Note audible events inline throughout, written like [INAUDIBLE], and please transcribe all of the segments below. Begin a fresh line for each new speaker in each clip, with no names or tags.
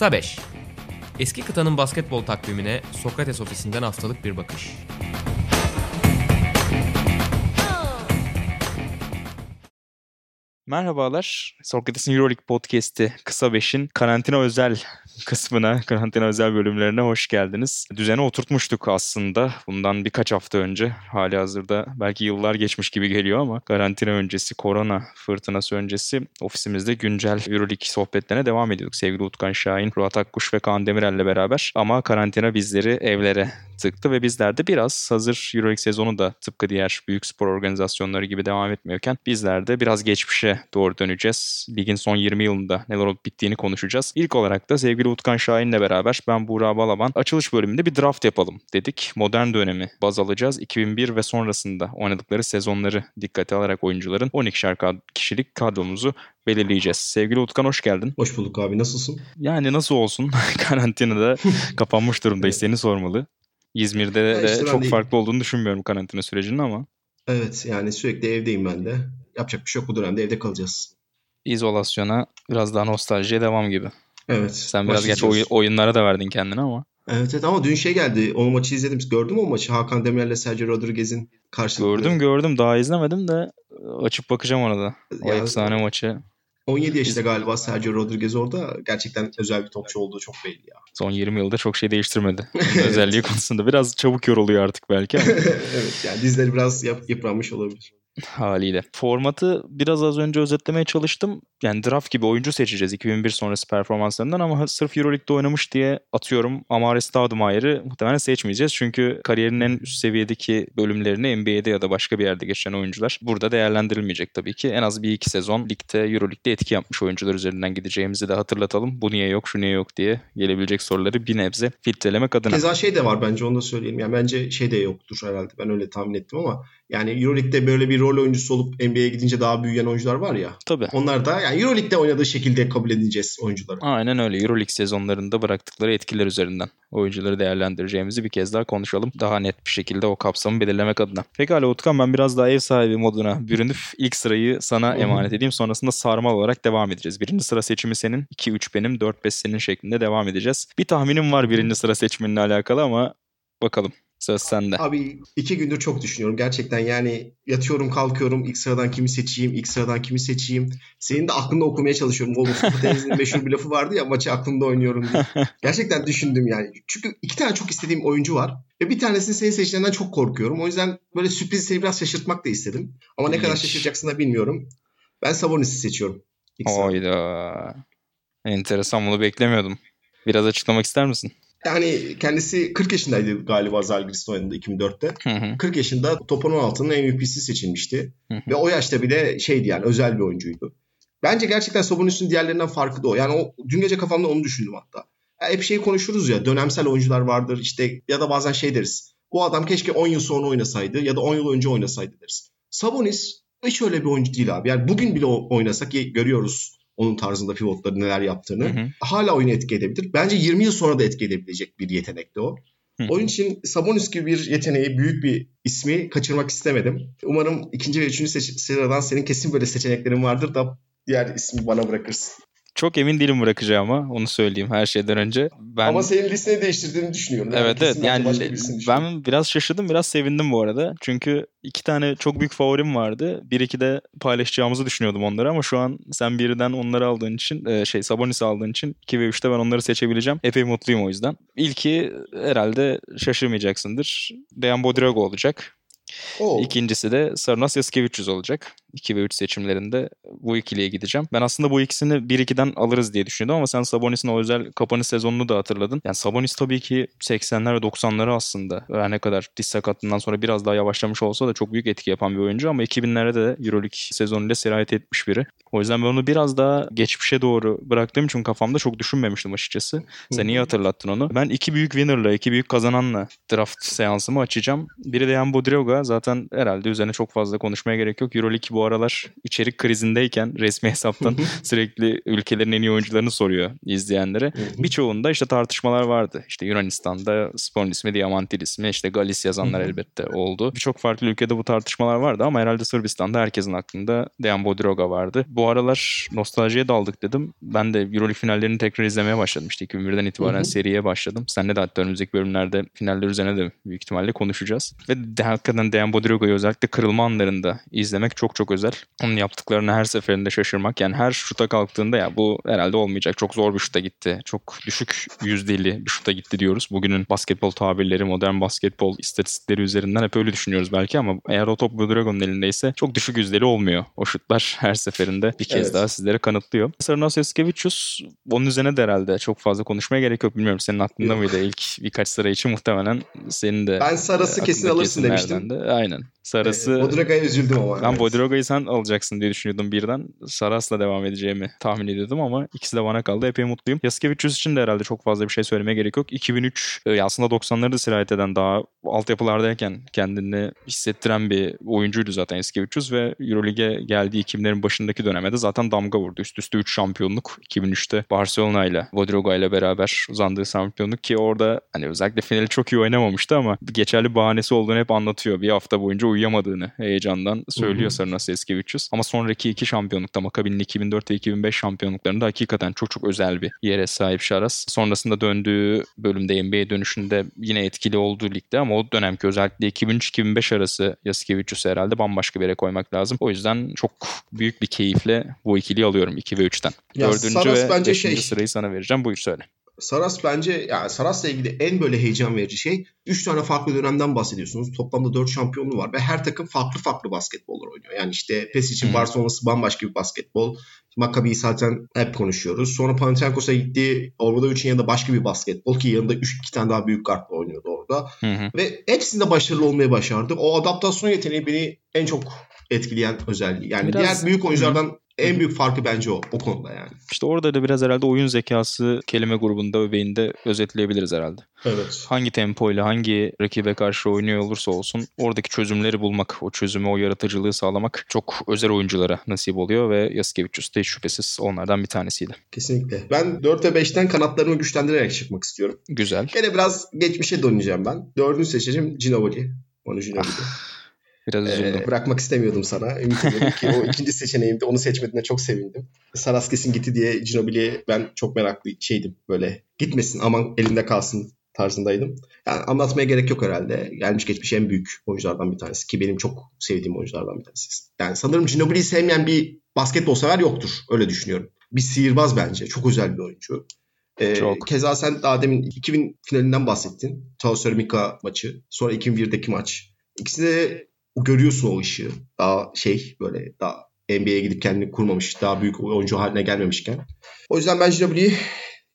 Kısa 5 Eski kıtanın basketbol takvimine Sokrates ofisinden haftalık bir bakış.
Merhabalar. Sokrates'in Euroleague Podcast'i Kısa 5'in karantina özel kısmına, karantina özel bölümlerine hoş geldiniz. Düzene oturtmuştuk aslında bundan birkaç hafta önce. Hali hazırda belki yıllar geçmiş gibi geliyor ama karantina öncesi, korona fırtınası öncesi ofisimizde güncel Euroleague sohbetlerine devam ediyorduk. Sevgili Utkan Şahin, Ruat Akkuş ve Kaan Demirel'le beraber. Ama karantina bizleri evlere tıktı ve bizler de biraz hazır Euroleague sezonu da tıpkı diğer büyük spor organizasyonları gibi devam etmiyorken bizler de biraz geçmişe doğru döneceğiz. Ligin son 20 yılında neler olup bittiğini konuşacağız. İlk olarak da sevgili Utkan Şahin'le beraber ben Buğra Balaban açılış bölümünde bir draft yapalım dedik. Modern dönemi baz alacağız. 2001 ve sonrasında oynadıkları sezonları dikkate alarak oyuncuların 12'şer kişilik kadromuzu belirleyeceğiz. Sevgili Utkan hoş geldin.
Hoş bulduk abi nasılsın?
Yani nasıl olsun [LAUGHS] karantinada [LAUGHS] kapanmış durumdayız seni sormalı. İzmir'de de işte çok farklı olduğunu düşünmüyorum karantina sürecinin ama.
Evet yani sürekli evdeyim ben de. Yapacak bir şey yok bu dönemde evde kalacağız.
İzolasyona biraz daha nostaljiye devam gibi.
Evet.
Sen biraz geç oy- oyunlara da verdin kendini ama.
Evet evet ama dün şey geldi. O maçı izledim. Gördün mü o maçı? Hakan Demirel'le Sergio Rodriguez'in karşılıklı.
Gördüm gördüm. Daha izlemedim de açıp bakacağım ona da. O ya, efsane maçı.
17 yaşında galiba Sergio Rodriguez orada. Gerçekten özel bir topçu olduğu çok belli ya.
Son 20 yılda çok şey değiştirmedi. [LAUGHS] Özelliği konusunda. Biraz çabuk yoruluyor artık belki ama. [LAUGHS]
evet yani dizleri biraz yap, yıpranmış olabilir
haliyle. Formatı biraz az önce özetlemeye çalıştım. Yani draft gibi oyuncu seçeceğiz 2001 sonrası performanslarından ama sırf Euroleague'de oynamış diye atıyorum Amare Staudemayer'ı muhtemelen seçmeyeceğiz. Çünkü kariyerinin en üst seviyedeki bölümlerini NBA'de ya da başka bir yerde geçen oyuncular burada değerlendirilmeyecek tabii ki. En az bir iki sezon ligde Euroleague'de etki yapmış oyuncular üzerinden gideceğimizi de hatırlatalım. Bu niye yok şu niye yok diye gelebilecek soruları bir nebze filtrelemek adına.
Keza şey de var bence onu da söyleyeyim. Yani bence şey de yoktur herhalde ben öyle tahmin ettim ama yani Euroleague'de böyle bir rol oyuncusu olup NBA'ye gidince daha büyüyen oyuncular var ya.
Tabii.
Onlar da yani Euroleague'de oynadığı şekilde kabul edeceğiz oyuncuları.
Aynen öyle. Euroleague sezonlarında bıraktıkları etkiler üzerinden oyuncuları değerlendireceğimizi bir kez daha konuşalım. Daha net bir şekilde o kapsamı belirlemek adına. Pekala Utkan ben biraz daha ev sahibi moduna bürünüp ilk sırayı sana emanet edeyim. Sonrasında sarmal olarak devam edeceğiz. Birinci sıra seçimi senin, 2-3 benim, 4-5 senin şeklinde devam edeceğiz. Bir tahminim var birinci sıra seçiminle alakalı ama bakalım. Söz sende.
Abi iki gündür çok düşünüyorum. Gerçekten yani yatıyorum kalkıyorum. ilk sıradan kimi seçeyim, ilk sıradan kimi seçeyim. Senin de aklında okumaya çalışıyorum. [LAUGHS] Denizli'nin meşhur bir lafı vardı ya maçı aklımda oynuyorum diye. [LAUGHS] Gerçekten düşündüm yani. Çünkü iki tane çok istediğim oyuncu var. Ve bir tanesini senin seçtiğinden çok korkuyorum. O yüzden böyle sürpriz seni biraz şaşırtmak da istedim. Ama ne kadar şaşıracaksın da bilmiyorum. Ben Sabonis'i seçiyorum.
Hayda. Enteresan bunu beklemiyordum. Biraz açıklamak ister misin?
Yani kendisi 40 yaşındaydı galiba Zalgiris'te oynadığında 2004'te. Hı hı. 40 yaşında Topon 16'nın MVP'si seçilmişti. Hı hı. Ve o yaşta bile şeydi yani özel bir oyuncuydu. Bence gerçekten Sabonis'in diğerlerinden farkı da o. Yani o, dün gece kafamda onu düşündüm hatta. Yani hep şey konuşuruz ya dönemsel oyuncular vardır işte ya da bazen şey deriz. Bu adam keşke 10 yıl sonra oynasaydı ya da 10 yıl önce oynasaydı deriz. Sabonis hiç öyle bir oyuncu değil abi. Yani bugün bile oynasak görüyoruz onun tarzında pivotları neler yaptığını hı hı. hala oyunu etki edebilir. Bence 20 yıl sonra da etki edebilecek bir yetenekti o. Hı. Oyun için Sabonis gibi bir yeteneği, büyük bir ismi kaçırmak istemedim. Umarım ikinci ve üçüncü sıradan senin kesin böyle seçeneklerin vardır da diğer ismi bana bırakırsın.
Çok emin değilim bırakacağıma onu söyleyeyim her şeyden önce.
Ben... Ama senin listeni değiştirdiğini düşünüyorum.
Yani evet evet yani ben biraz şaşırdım biraz sevindim bu arada. Çünkü iki tane çok büyük favorim vardı. Bir iki de paylaşacağımızı düşünüyordum onları ama şu an sen birden onları aldığın için e, şey Sabonis aldığın için 2 ve 3'te ben onları seçebileceğim. Epey mutluyum o yüzden. İlki herhalde şaşırmayacaksındır. Dejan Bodirogo olacak. Oo. İkincisi de Sarunas Yaskevicius olacak. 2 ve 3 seçimlerinde bu ikiliye gideceğim. Ben aslında bu ikisini 1-2'den alırız diye düşünüyordum ama sen Sabonis'in o özel kapanış sezonunu da hatırladın. Yani Sabonis tabii ki 80'ler ve 90'ları aslında her ne kadar diz sakatlığından sonra biraz daha yavaşlamış olsa da çok büyük etki yapan bir oyuncu ama 2000'lerde de Euroleague sezonuyla sirayet etmiş biri. O yüzden ben onu biraz daha geçmişe doğru bıraktığım için kafamda çok düşünmemiştim açıkçası. Sen iyi hatırlattın onu. Ben iki büyük winner'la, iki büyük kazananla draft seansımı açacağım. Biri de Jan Bodiroga. Zaten herhalde üzerine çok fazla konuşmaya gerek yok. Euroleague bu bu aralar içerik krizindeyken resmi hesaptan [LAUGHS] sürekli ülkelerin en iyi oyuncularını soruyor izleyenlere. Birçoğunda işte tartışmalar vardı. İşte Yunanistan'da Spor'un ismi Diamantidis mi? İşte Galis yazanlar elbette oldu. Birçok farklı ülkede bu tartışmalar vardı ama herhalde Sırbistan'da herkesin aklında Dejan Bodiroga vardı. Bu aralar nostaljiye daldık dedim. Ben de Euroleague finallerini tekrar izlemeye başladım. İşte 2001'den itibaren seriye başladım. Senle de hatta önümüzdeki bölümlerde finaller üzerine de büyük ihtimalle konuşacağız. Ve de, hakikaten Dejan Bodiroga'yı özellikle kırılma anlarında izlemek çok çok özel. Onun yaptıklarını her seferinde şaşırmak. Yani her şuta kalktığında ya bu herhalde olmayacak. Çok zor bir şuta gitti. Çok düşük yüzdeli bir şuta gitti diyoruz. Bugünün basketbol tabirleri, modern basketbol istatistikleri üzerinden hep öyle düşünüyoruz belki ama eğer o top Bodiroga'nın elindeyse çok düşük yüzdeli olmuyor. O şutlar [LAUGHS] her seferinde bir kez evet. daha sizlere kanıtlıyor. Sarınas Eskevicius onun üzerine de herhalde çok fazla konuşmaya gerek yok. Bilmiyorum senin aklında mıydı ilk birkaç sıra için muhtemelen senin de.
Ben Saras'ı kesin alırsın demiştim.
De. Aynen. Sarası...
E, Bodiroga'ya üzüldüm ama.
Ben evet. Bodiroga'yı sen alacaksın diye düşünüyordum birden. Saras'la devam edeceğimi tahmin ediyordum ama ikisi de bana kaldı. Epey mutluyum. Yaskevicius için de herhalde çok fazla bir şey söylemeye gerek yok. 2003 e, aslında 90'ları da sirayet eden daha altyapılardayken kendini hissettiren bir oyuncuydu zaten Yaskevicius ve Euroleague'e geldiği 2000'lerin başındaki dönemde zaten damga vurdu. Üst üste 3 şampiyonluk 2003'te Barcelona ile Bodiroga ile beraber uzandığı şampiyonluk ki orada hani özellikle finali çok iyi oynamamıştı ama geçerli bahanesi olduğunu hep anlatıyor. Bir hafta boyunca uyuyamadığını heyecandan söylüyor Sarınas Eskevicius. Ama sonraki iki şampiyonlukta Maccabi'nin 2004 ve 2005 şampiyonluklarında hakikaten çok çok özel bir yere sahip Şaras. Sonrasında döndüğü bölümde NBA dönüşünde yine etkili olduğu ligde ama o dönemki özellikle 2003-2005 arası Yaskevicius'u herhalde bambaşka bir yere koymak lazım. O yüzden çok büyük bir keyifle bu ikiliyi alıyorum 2 ve 3'ten. Ya Dördüncü Saras ve 5. Şey... sırayı sana vereceğim. Buyur söyle.
Saras bence yani Saras'la ilgili en böyle heyecan verici şey 3 tane farklı dönemden bahsediyorsunuz. Toplamda 4 şampiyonluğu var ve her takım farklı farklı basketbollar oynuyor. Yani işte PES için Barcelona'sı bambaşka bir basketbol. Maccabi'yi zaten hep konuşuyoruz. Sonra Panathinaikos'a gitti. Orada 3'ün yanında başka bir basketbol ki yanında 3 2 tane daha büyük kartla oynuyordu orada. Hı hı. Ve hepsinde başarılı olmaya başardı. O adaptasyon yeteneği beni en çok etkileyen özelliği. Yani Biraz... diğer büyük oyunculardan en büyük farkı bence o. O konuda yani.
İşte orada da biraz herhalde oyun zekası kelime grubunda öbeğinde özetleyebiliriz herhalde.
Evet.
Hangi tempoyla hangi rakibe karşı oynuyor olursa olsun oradaki çözümleri bulmak, o çözümü, o yaratıcılığı sağlamak çok özel oyunculara nasip oluyor ve Yaskevicius de şüphesiz onlardan bir tanesiydi.
Kesinlikle. Ben 4 ve 5'ten kanatlarımı güçlendirerek çıkmak istiyorum.
Güzel.
Gene biraz geçmişe döneceğim ben. Dördüncü seçeceğim Ginobili. Onu Ginobili.
Biraz ee, üzüldüm.
Ee, bırakmak istemiyordum sana. Ümit ediyorum ki o ikinci seçeneğimde onu seçmediğine çok sevindim. Saras kesin gitti diye Ginobili'ye ben çok meraklı şeydim böyle. Gitmesin aman elinde kalsın tarzındaydım. Yani anlatmaya gerek yok herhalde. Gelmiş geçmiş en büyük oyunculardan bir tanesi ki benim çok sevdiğim oyunculardan bir tanesi. Yani sanırım Ginobili'yi sevmeyen bir basketbol sever yoktur. Öyle düşünüyorum. Bir sihirbaz bence. Çok özel bir oyuncu. Ee, çok. Keza sen daha demin 2000 finalinden bahsettin. Chelsea Mika maçı. Sonra 2001'deki maç. İkisi de görüyorsun o ışığı. Daha şey böyle daha NBA'ye gidip kendini kurmamış, daha büyük oyuncu haline gelmemişken. O yüzden ben Ginobili'yi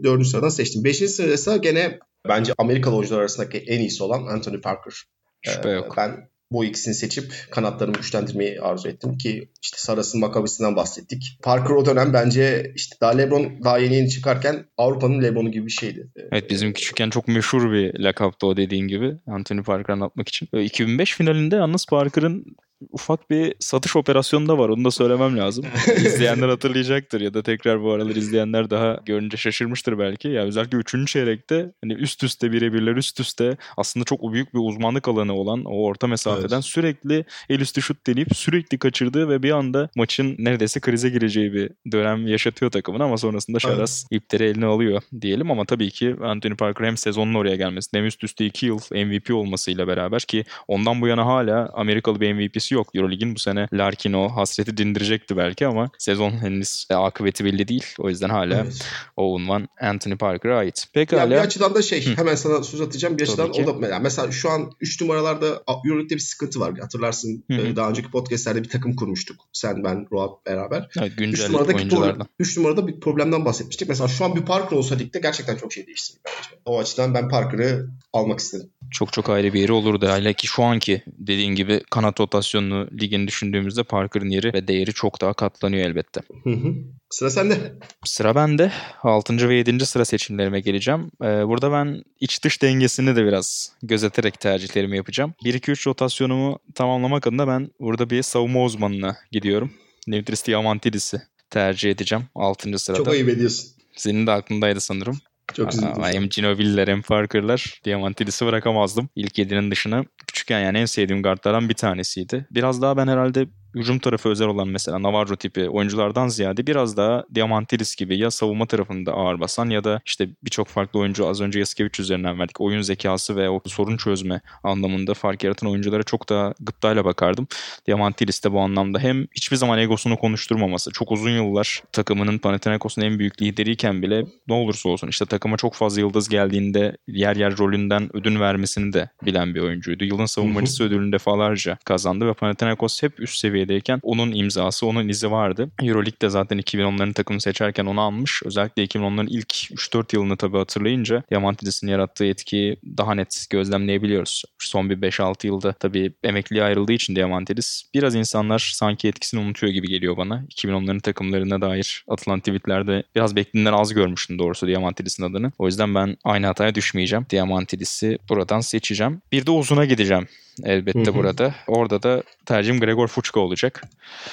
dördüncü sıradan seçtim. Beşinci sırada ise gene bence Amerikalı oyuncular arasındaki en iyisi olan Anthony Parker.
Şüphe yok.
Ben bu ikisini seçip kanatlarımı güçlendirmeyi arzu ettim ki işte Saras'ın Makabisi'nden bahsettik. Parker o dönem bence işte daha LeBron daha yeni yeni çıkarken Avrupa'nın LeBron'u gibi bir şeydi.
Evet bizim küçükken çok meşhur bir lakaptı o dediğin gibi Anthony Parker anlatmak için. 2005 finalinde yalnız Parker'ın ufak bir satış operasyonu da var. Onu da söylemem lazım. [LAUGHS] İzleyenler hatırlayacaktır ya da tekrar bu aralar izleyenler daha görünce şaşırmıştır belki. Ya özellikle 3. çeyrekte hani üst üste birebirler üst üste aslında çok büyük bir uzmanlık alanı olan o orta mesafeden evet. sürekli el üstü şut deneyip sürekli kaçırdığı ve bir anda maçın neredeyse krize gireceği bir dönem yaşatıyor takımın ama sonrasında Şaras evet. ipleri eline alıyor diyelim ama tabii ki Anthony Parker hem sezonun oraya gelmesi hem üst üste 2 yıl MVP olmasıyla beraber ki ondan bu yana hala Amerikalı bir MVP'si yok. Eurolig'in bu sene Larkin o hasreti dindirecekti belki ama sezon henüz akıbeti belli değil. O yüzden hala evet. o unvan Anthony Parker'a ait. Pekala.
Ya bir açıdan da şey Hı. hemen sana söz atacağım. Bir açıdan o da mesela şu an 3 numaralarda Euroleague'de bir sıkıntı var. Hatırlarsın Hı. E, daha önceki podcastlerde bir takım kurmuştuk. Sen, ben, Roat beraber.
Evet, güncel 3 oyunculardan.
3 numarada bir problemden bahsetmiştik. Mesela şu an bir Parker olsa ligde gerçekten çok şey değiştirir bence. O açıdan ben Parker'ı almak istedim.
Çok çok ayrı bir yeri olurdu. Hele ki şu anki dediğin gibi kanat rotasyonu rotasyonlu ligini düşündüğümüzde Parker'ın yeri ve değeri çok daha katlanıyor elbette.
Hı hı. Sıra sende.
Sıra bende. 6. ve 7. sıra seçimlerime geleceğim. Ee, burada ben iç dış dengesini de biraz gözeterek tercihlerimi yapacağım. 1-2-3 rotasyonumu tamamlamak adına ben burada bir savunma uzmanına gidiyorum. Neutris Diamantidis'i tercih edeceğim 6. sırada.
Çok ayıp ediyorsun.
Senin de aklındaydı sanırım.
Çok üzüldüm.
Hem Ginobili'ler hem Parker'lar Diamantidis'i bırakamazdım. İlk 7'nin dışına küçükken yani en sevdiğim guardlardan bir tanesiydi. Biraz daha ben herhalde hücum tarafı özel olan mesela Navarro tipi oyunculardan ziyade biraz daha Diamantidis gibi ya savunma tarafında ağır basan ya da işte birçok farklı oyuncu az önce Yaskevich üzerinden verdik. Oyun zekası ve o sorun çözme anlamında fark yaratan oyunculara çok daha gıptayla bakardım. Diamantidis de bu anlamda hem hiçbir zaman egosunu konuşturmaması, çok uzun yıllar takımının Panathinaikos'un en büyük lideriyken bile ne olursa olsun işte takıma çok fazla yıldız geldiğinde yer yer rolünden ödün vermesini de bilen bir oyuncuydu. Yılın savunmacısı ödülünü defalarca kazandı ve Panathinaikos hep üst seviyedeyken onun imzası, onun izi vardı. Euroleague'de zaten 2010'ların takımı seçerken onu almış. Özellikle 2010'ların ilk 3-4 yılını tabii hatırlayınca Diamantidis'in yarattığı etkiyi daha net gözlemleyebiliyoruz. Son bir 5-6 yılda tabii emekliye ayrıldığı için Diamantidis biraz insanlar sanki etkisini unutuyor gibi geliyor bana. 2010'ların takımlarına dair atılan tweetlerde biraz beklediğinden az görmüştüm doğrusu Diamantidis'in adını. O yüzden ben aynı hataya düşmeyeceğim. Diamantidis'i buradan seçeceğim. Bir de uzuna gideceğim elbette
Hı hı.
burada. Orada da tercihim Gregor Fuchka olacak.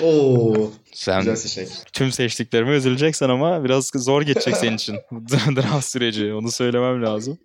Oo,
Sen
güzel seçenek.
tüm seçtiklerime üzüleceksin ama biraz zor geçecek senin için. [LAUGHS] Draft süreci. Onu söylemem lazım.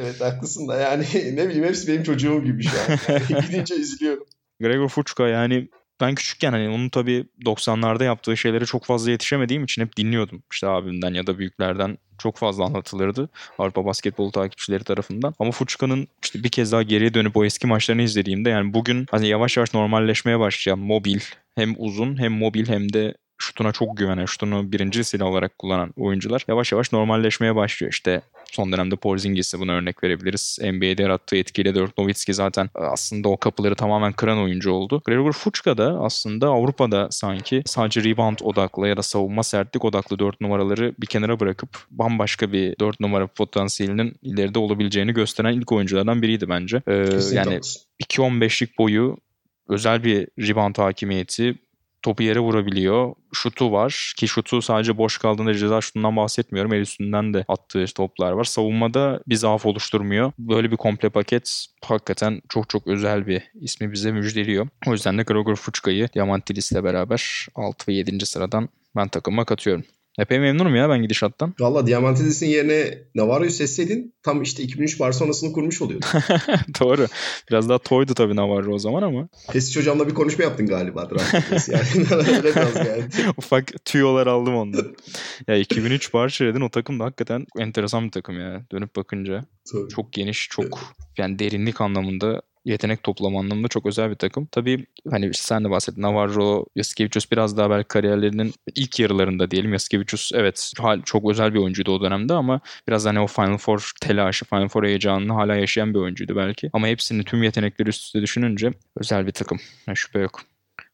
Evet haklısın da yani [LAUGHS] ne bileyim hepsi benim çocuğum gibi şu an. [LAUGHS] Yani gidince üzülüyorum.
Gregor Fuchka yani ben küçükken hani onun tabii 90'larda yaptığı şeylere çok fazla yetişemediğim için hep dinliyordum. İşte abimden ya da büyüklerden çok fazla anlatılırdı Avrupa basketbolu takipçileri tarafından. Ama Fuçka'nın işte bir kez daha geriye dönüp o eski maçlarını izlediğimde yani bugün hani yavaş yavaş normalleşmeye başlayan mobil hem uzun hem mobil hem de şutuna çok güvenen, şutunu birinci silah olarak kullanan oyuncular yavaş yavaş normalleşmeye başlıyor. İşte son dönemde Porzingis'e buna örnek verebiliriz. NBA'de yarattığı etkiyle Dirk Nowitzki zaten aslında o kapıları tamamen kıran oyuncu oldu. Gregor Fuchka da aslında Avrupa'da sanki sadece rebound odaklı ya da savunma sertlik odaklı 4 numaraları bir kenara bırakıp bambaşka bir 4 numara potansiyelinin ileride olabileceğini gösteren ilk oyunculardan biriydi bence. Ee,
Kesinlikle
yani
haklısın.
2.15'lik boyu özel bir rebound hakimiyeti topu yere vurabiliyor. Şutu var ki şutu sadece boş kaldığında ceza şutundan bahsetmiyorum. El üstünden de attığı toplar var. Savunmada bir zaaf oluşturmuyor. Böyle bir komple paket hakikaten çok çok özel bir ismi bize müjdeliyor. O yüzden de Gregor Fuchka'yı Diamantidis'le beraber 6 ve 7. sıradan ben takıma katıyorum. Epey memnunum ya ben gidişattan.
Valla Diamantidis'in yerine Navarro'yu seçseydin tam işte 2003 Barcelona'sını kurmuş oluyordun. [LAUGHS]
Doğru. Biraz daha toydu tabii Navarro o zaman ama.
Pesic hocamla bir konuşma yaptın galiba [LAUGHS] yani. [LAUGHS] Öyle biraz geldi.
Ufak tüyolar aldım ondan. ya 2003 Barçered'in o takım da hakikaten enteresan bir takım ya. Dönüp bakınca.
Tabii.
Çok geniş, çok yani derinlik anlamında yetenek toplama anlamında çok özel bir takım. Tabii hani işte sen de bahsettin. Navarro, Yasikevicius biraz daha belki kariyerlerinin ilk yarılarında diyelim. Yasikevicius evet çok özel bir oyuncuydu o dönemde ama biraz hani o Final Four telaşı, Final Four heyecanını hala yaşayan bir oyuncuydu belki. Ama hepsini tüm yetenekleri üst üste düşününce özel bir takım. Yani şüphe yok.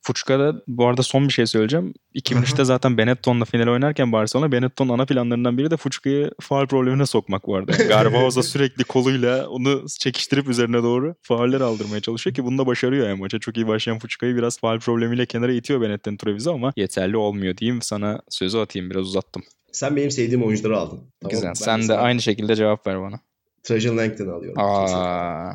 Fuçka'da bu arada son bir şey söyleyeceğim. 2003'te zaten Benetton'la final oynarken Barcelona Benetton'un ana planlarından biri de Fuçka'yı faul problemine sokmak vardı. Yani [LAUGHS] Garbaoza sürekli koluyla onu çekiştirip üzerine doğru fauller aldırmaya çalışıyor ki bunu da başarıyor yani maça. Çok iyi başlayan Fuçka'yı biraz faul problemiyle kenara itiyor Benetton Treviso ama yeterli olmuyor diyeyim. Sana sözü atayım biraz uzattım.
Sen benim sevdiğim oyuncuları aldın. Tamam,
Güzel. Sen de
sana
aynı şekilde cevap ver bana.
Trajan Langton'u alıyorum.
Aa,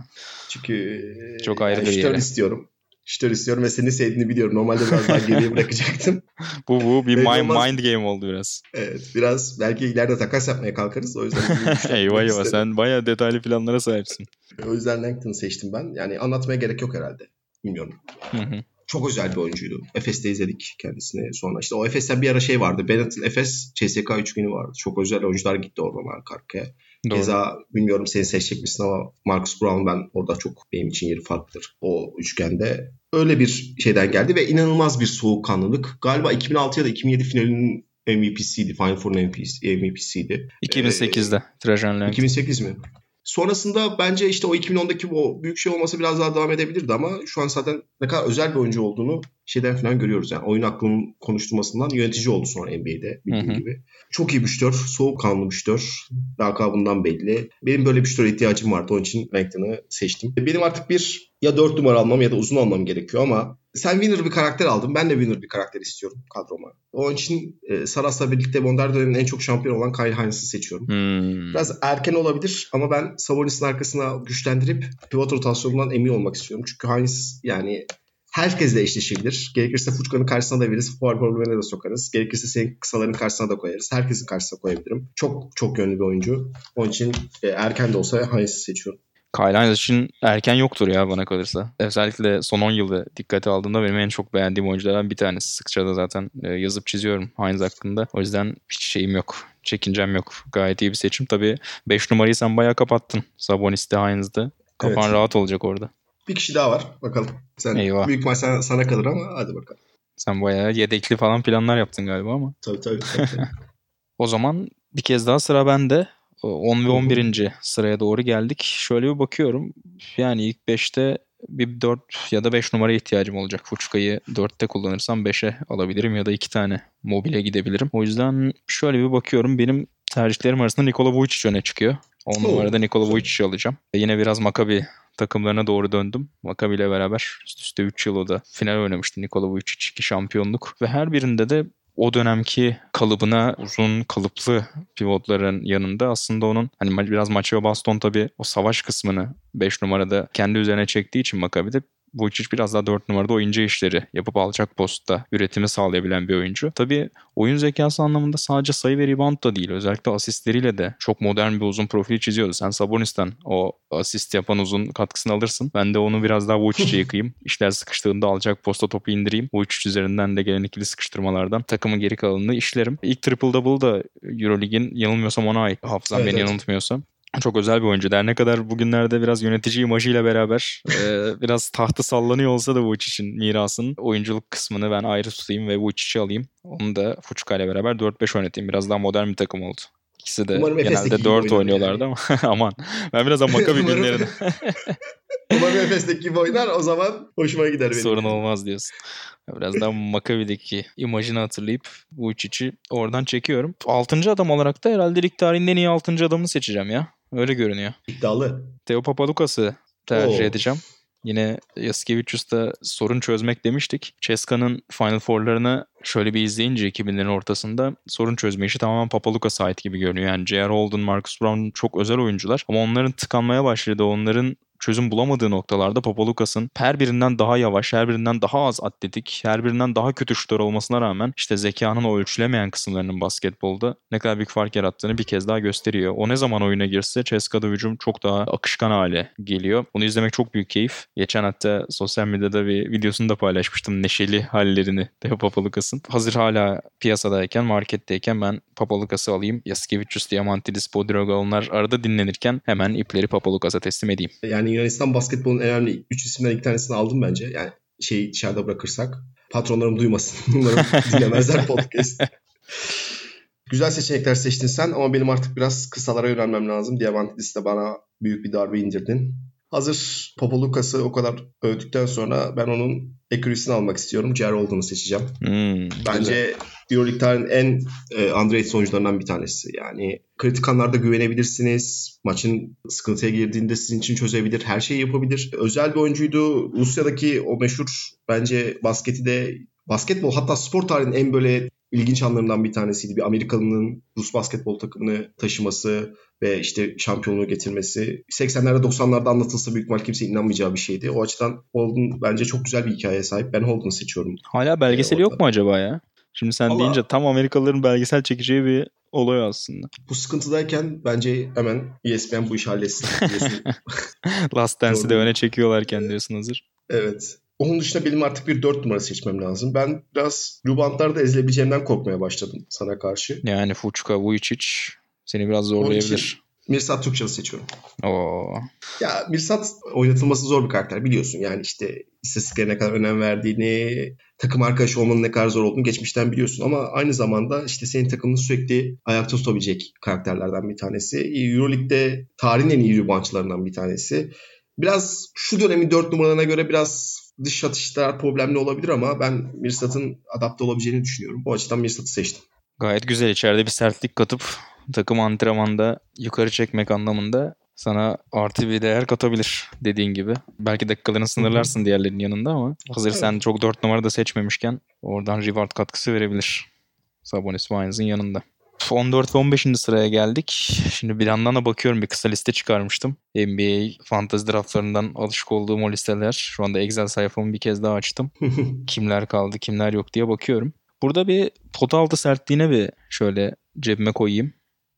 Çünkü
Çok ayrı
yani
bir yere.
istiyorum. Şütör istiyorum ve seni sevdiğini biliyorum. Normalde biraz daha geriye [LAUGHS] bırakacaktım.
bu bu bir mind, mind game oldu biraz.
Evet biraz belki ileride takas yapmaya kalkarız. O yüzden şütör [LAUGHS]
eyvah eyvah sen bayağı detaylı planlara sahipsin.
O yüzden Langton'u seçtim ben. Yani anlatmaya gerek yok herhalde. Bilmiyorum.
Hı hı.
Çok özel bir oyuncuydu. Efes'te izledik kendisini sonra. işte o Efes'ten bir ara şey vardı. Benetton Efes CSK üçgeni vardı. Çok özel oyuncular gitti oradan arka arkaya.
Doğru.
Keza bilmiyorum seni seçecek misin ama Marcus Brown ben orada çok benim için yeri farklıdır. O üçgende öyle bir şeyden geldi ve inanılmaz bir soğukkanlılık. Galiba 2006 ya da 2007 finalinin MVP'siydi. Final Four'un MVP'siydi.
2008'de Trajan Langton.
2008 mi? Sonrasında bence işte o 2010'daki o büyük şey olması biraz daha devam edebilirdi ama şu an zaten ne kadar özel bir oyuncu olduğunu şeyden falan görüyoruz. Yani oyun aklının konuşturmasından yönetici oldu sonra NBA'de bildiğin
Hı hı.
gibi. Çok iyi bir şütör, soğukkanlı bir şütör. Lakabından belli. Benim böyle bir şütöre ihtiyacım vardı. Onun için Langton'ı seçtim. Benim artık bir ya 4 numara almam ya da uzun almam gerekiyor ama sen winner bir karakter aldın. Ben de winner bir karakter istiyorum kadroma. Onun için e, Saras'la birlikte Modern dönemin en çok şampiyon olan Kyle Hines'ı seçiyorum.
Hmm.
Biraz erken olabilir ama ben Sabonis'in arkasına güçlendirip pivot rotasyonundan emin olmak istiyorum. Çünkü Hines yani herkesle eşleşebilir. Gerekirse Fuçka'nın karşısına da veririz. Fuar problemine de sokarız. Gerekirse senin kısaların karşısına da koyarız. Herkesin karşısına koyabilirim. Çok çok yönlü bir oyuncu. Onun için e, erken de olsa Hines'ı seçiyorum.
Kyle Hines için erken yoktur ya bana kalırsa. Özellikle son 10 yılda dikkate aldığımda benim en çok beğendiğim oyunculardan bir tanesi. Sıkça da zaten e, yazıp çiziyorum Hines hakkında. O yüzden hiç şeyim yok. Çekincem yok. Gayet iyi bir seçim. Tabii 5 numarayı sen bayağı kapattın. Sabonis'te, Hines'de. Kafan
Evet.
rahat olacak orada.
Bir kişi daha var. Bakalım. Sen
Eyvah.
büyük maç sana, sana kalır ama hadi bakalım.
Sen bayağı yedekli falan planlar yaptın galiba ama.
Tabii tabii. tabii, tabii. [LAUGHS]
O zaman bir kez daha sıra bende. O 10 ve
Hı hı.
11. sıraya doğru geldik. Şöyle bir bakıyorum. Yani ilk 5'te bir 4 ya da 5 numara ihtiyacım olacak. Fuçka'yı 4'te kullanırsam 5'e alabilirim ya da 2 tane mobile gidebilirim. O yüzden şöyle bir bakıyorum. Benim tercihlerim arasında Nikola Vujic öne çıkıyor. 10
Oo,
numarada Nikola
güzel.
Vujic'i alacağım. E Yine biraz Maccabi takımlarına doğru döndüm. Maccabi ile beraber üst üste 3 yıl o da final oynamıştı Nikola Vujic 2 şampiyonluk. Ve her birinde de o dönemki kalıbına uzun kalıplı pivotların yanında aslında onun hani biraz Maço Baston tabii o savaş kısmını 5 numarada kendi üzerine çektiği için Maccabi'de Vujicic biraz daha 4 numarada o ince işleri yapıp alacak postta üretimi sağlayabilen bir oyuncu. Tabii oyun zekası anlamında sadece sayı ve rebound da değil. Özellikle asistleriyle de çok modern bir uzun profil çiziyordu. Sen Sabonis'ten o asist yapan uzun katkısını alırsın. Ben de onu biraz daha Vujicic'e [LAUGHS] yıkayayım. İşler sıkıştığında alacak posta topu indireyim. Vujicic üzerinden de gelen ikili sıkıştırmalardan takımın geri kalanını işlerim. İlk triple double da Euroleague'in yanılmıyorsam ona ait. Hafızam
Evet,
beni
evet.
yanıltmıyorsam. Çok özel bir oyuncu. Der ne kadar bugünlerde biraz yönetici imajıyla beraber e, [LAUGHS] biraz tahtı sallanıyor olsa da Vujicic'in mirasının oyunculuk kısmını ben ayrı tutayım ve Vujicic'i alayım. Onu da Fuçka ile beraber 4-5 oynatayım. Biraz daha modern bir takım oldu. İkisi de
Umarım
genelde
gibi
4
oynar
oynuyorlardı ama [LAUGHS] aman. Ben biraz ama Maccabi [LAUGHS]
Umarım-
günlerine
Umarım Efes'teki gibi oynar o zaman hoşuma gider benim.
sorun olmaz diyorsun. Biraz daha Maccabi'deki imajını hatırlayıp Vujicic'i oradan çekiyorum. 6. adam olarak da herhalde lig tarihinin en iyi 6. adamını seçeceğim ya. Öyle görünüyor.
İddialı.
Theo Papadukas'ı tercih
Oo.
edeceğim. Yine Yaskevicius'ta sorun çözmek demiştik. Ceska'nın Final Four'larını şöyle bir izleyince 2000'lerin ortasında sorun çözme işi tamamen Papadukas'a ait gibi görünüyor. Yani J.R. Holden, Marcus Brown çok özel oyuncular ama onların tıkanmaya başladığı, onların çözüm bulamadığı noktalarda Papadukas'ın her birinden daha yavaş, her birinden daha az atletik, her birinden daha kötü şutör olmasına rağmen işte zekanın o ölçülemeyen kısımlarının basketbolda ne kadar büyük fark yarattığını bir kez daha gösteriyor. O ne zaman oyuna girse Ceska'da hücum çok daha akışkan hale geliyor. Bunu izlemek çok büyük keyif. Geçen hatta sosyal medyada bir videosunu da paylaşmıştım. Neşeli hallerini Teo Papalukas'ın. Hazır hala piyasadayken, marketteyken ben Papalukas'ı alayım. Yaskevicius, Diamantidis, Bodiroga onlar arada dinlenirken hemen ipleri Papalukas'a teslim edeyim.
Yani Yunanistan basketbolunun en önemli 3 isimden iki tanesini aldım bence. Yani şeyi dışarıda bırakırsak. Patronlarım duymasın. [LAUGHS] Umarım dinlemezler [LAUGHS] podcast. Güzel seçenekler seçtin sen ama benim artık biraz kısalara yönelmem lazım. Diamantidis de bana büyük bir darbe indirdin. Hazır Popolukas'ı o kadar övdükten sonra ben onun accuracy'sini almak istiyorum. J.R. Holden'ı seçeceğim.
Hmm.
Bence Euroleague tarihinin en e, underrated oyuncularından bir tanesi. Yani kritik anlarda güvenebilirsiniz. Maçın sıkıntıya girdiğinde sizin için çözebilir. Her şeyi yapabilir. Özel bir oyuncuydu. Rusya'daki o meşhur bence basketi de basketbol hatta spor tarihinin en böyle ilginç anlarından bir tanesiydi. Bir Amerikalı'nın Rus basketbol takımını taşıması ve işte şampiyonluğu getirmesi. 80'lerde 90'larda anlatılsa büyük ihtimal kimse inanmayacağı bir şeydi. O açıdan Holden bence çok güzel bir hikayeye sahip. Ben Holden'ı seçiyorum.
Hala belgeseli
Ee,
yok mu acaba ya? Şimdi sen
Valla-
deyince tam Amerikalıların belgesel çekeceği bir olay aslında.
Bu sıkıntıdayken bence hemen ESPN bu işi halletsin. [LAUGHS]
Last Dance'i de öne çekiyorlarken diyorsun hazır.
evet. Onun dışında benim artık bir 4 numara seçmem lazım. Ben biraz rubantlarda ezilebileceğimden korkmaya başladım sana karşı.
Yani Fuçka, Vujicic seni biraz zorlayabilir.
Mirsat Türkçal'ı seçiyorum.
Oo.
Ya Mirsat oynatılması zor bir karakter biliyorsun. Yani işte istatistiklere ne kadar önem verdiğini, takım arkadaşı olmanın ne kadar zor olduğunu geçmişten biliyorsun. Ama aynı zamanda işte senin takımını sürekli ayakta tutabilecek karakterlerden bir tanesi. Euroleague'de tarihin en iyi reboundçılarından bir tanesi. Biraz şu dönemin 4 numaralarına göre biraz dış atışlar problemli olabilir ama ben Mirsat'ın adapte olabileceğini düşünüyorum. Bu açıdan Mirsat'ı seçtim.
Gayet güzel içeride bir sertlik katıp takım antrenmanda yukarı çekmek anlamında sana artı bir değer katabilir dediğin gibi. Belki dakikalarını sınırlarsın diğerlerinin yanında ama hazır sen çok 4 numara da seçmemişken oradan reward katkısı verebilir. Sabonis Wines'ın yanında. 14 ve 15. sıraya geldik. Şimdi bir yandan da bakıyorum bir kısa liste çıkarmıştım. NBA fantasy draftlarından alışık olduğum o listeler. Şu anda Excel sayfamı bir kez daha açtım. kimler kaldı kimler yok diye bakıyorum. Burada bir pot altı sertliğine bir şöyle cebime koyayım.